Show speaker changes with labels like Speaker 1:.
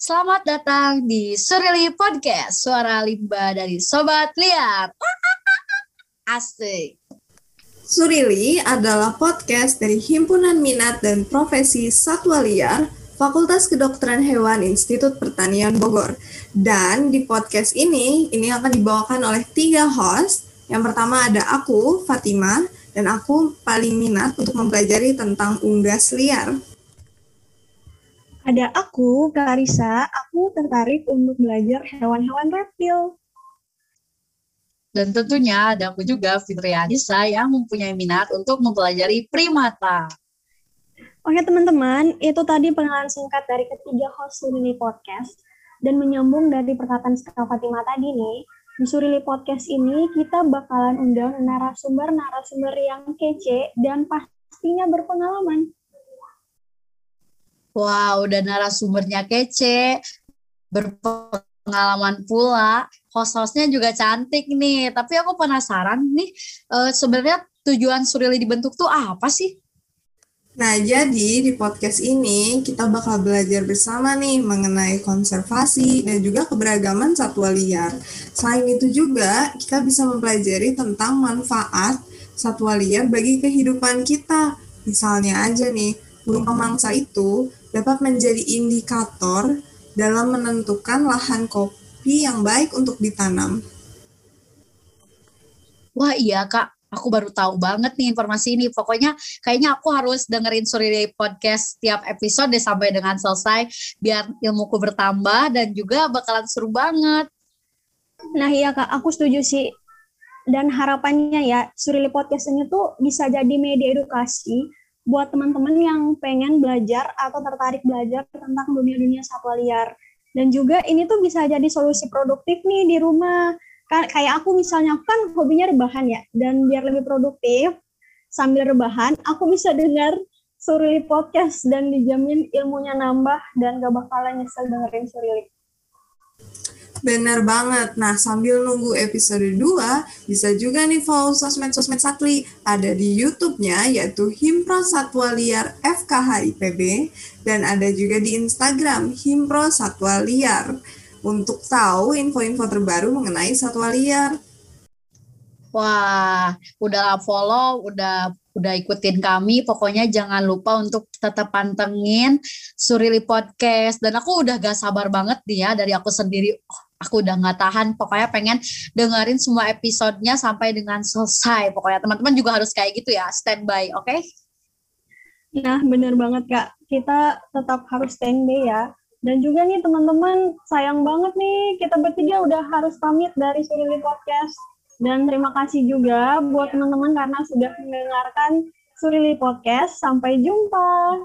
Speaker 1: Selamat datang di Surili Podcast, suara limba dari Sobat Liar. Asik.
Speaker 2: Surili adalah podcast dari Himpunan Minat dan Profesi Satwa Liar, Fakultas Kedokteran Hewan Institut Pertanian Bogor. Dan di podcast ini, ini akan dibawakan oleh tiga host. Yang pertama ada aku, Fatima, dan aku paling minat untuk mempelajari tentang unggas liar.
Speaker 3: Ada aku, Karisa, aku tertarik untuk belajar hewan-hewan reptil.
Speaker 1: Dan tentunya ada aku juga, Fitri Anissa, yang mempunyai minat untuk mempelajari primata.
Speaker 3: Oke teman-teman, itu tadi pengenalan singkat dari ketiga host Surili Podcast. Dan menyambung dari perkataan Kak Fatima tadi nih, di Surili Podcast ini kita bakalan undang narasumber-narasumber yang kece dan pastinya berpengalaman.
Speaker 1: Wow, udah narasumbernya kece, berpengalaman pula, host-hostnya juga cantik nih. Tapi aku penasaran nih, uh, sebenarnya tujuan Surili dibentuk tuh apa sih?
Speaker 2: Nah, jadi di podcast ini kita bakal belajar bersama nih mengenai konservasi dan juga keberagaman satwa liar. Selain itu juga kita bisa mempelajari tentang manfaat satwa liar bagi kehidupan kita. Misalnya aja nih, burung pemangsa itu dapat menjadi indikator dalam menentukan lahan kopi yang baik untuk ditanam.
Speaker 1: Wah iya kak, aku baru tahu banget nih informasi ini. Pokoknya kayaknya aku harus dengerin Suri Podcast tiap episode sampai dengan selesai biar ilmuku bertambah dan juga bakalan seru banget.
Speaker 3: Nah iya kak, aku setuju sih. Dan harapannya ya, Surili Podcast ini tuh bisa jadi media edukasi buat teman-teman yang pengen belajar atau tertarik belajar tentang dunia-dunia satwa liar. Dan juga ini tuh bisa jadi solusi produktif nih di rumah. Kan kayak aku misalnya aku kan hobinya rebahan ya dan biar lebih produktif sambil rebahan aku bisa dengar Surili podcast dan dijamin ilmunya nambah dan gak bakalan nyesel dengerin Surili.
Speaker 2: Benar banget. Nah, sambil nunggu episode 2, bisa juga nih follow sosmed-sosmed Satli. Ada di YouTube-nya, yaitu Himpro Satwa Liar FKH IPB, dan ada juga di Instagram, Himpro Satwa Liar, untuk tahu info-info terbaru mengenai satwa liar.
Speaker 1: Wah, udah follow, udah udah ikutin kami. Pokoknya jangan lupa untuk tetap pantengin Surili Podcast. Dan aku udah gak sabar banget nih ya dari aku sendiri. Oh, aku udah gak tahan. Pokoknya pengen dengerin semua episodenya sampai dengan selesai. Pokoknya teman-teman juga harus kayak gitu ya, standby, oke? Okay?
Speaker 3: Nah, bener banget Kak. Kita tetap harus standby ya. Dan juga nih teman-teman, sayang banget nih kita bertiga udah harus pamit dari Surili Podcast. Dan terima kasih juga buat teman-teman karena sudah mendengarkan Surili Podcast. Sampai jumpa.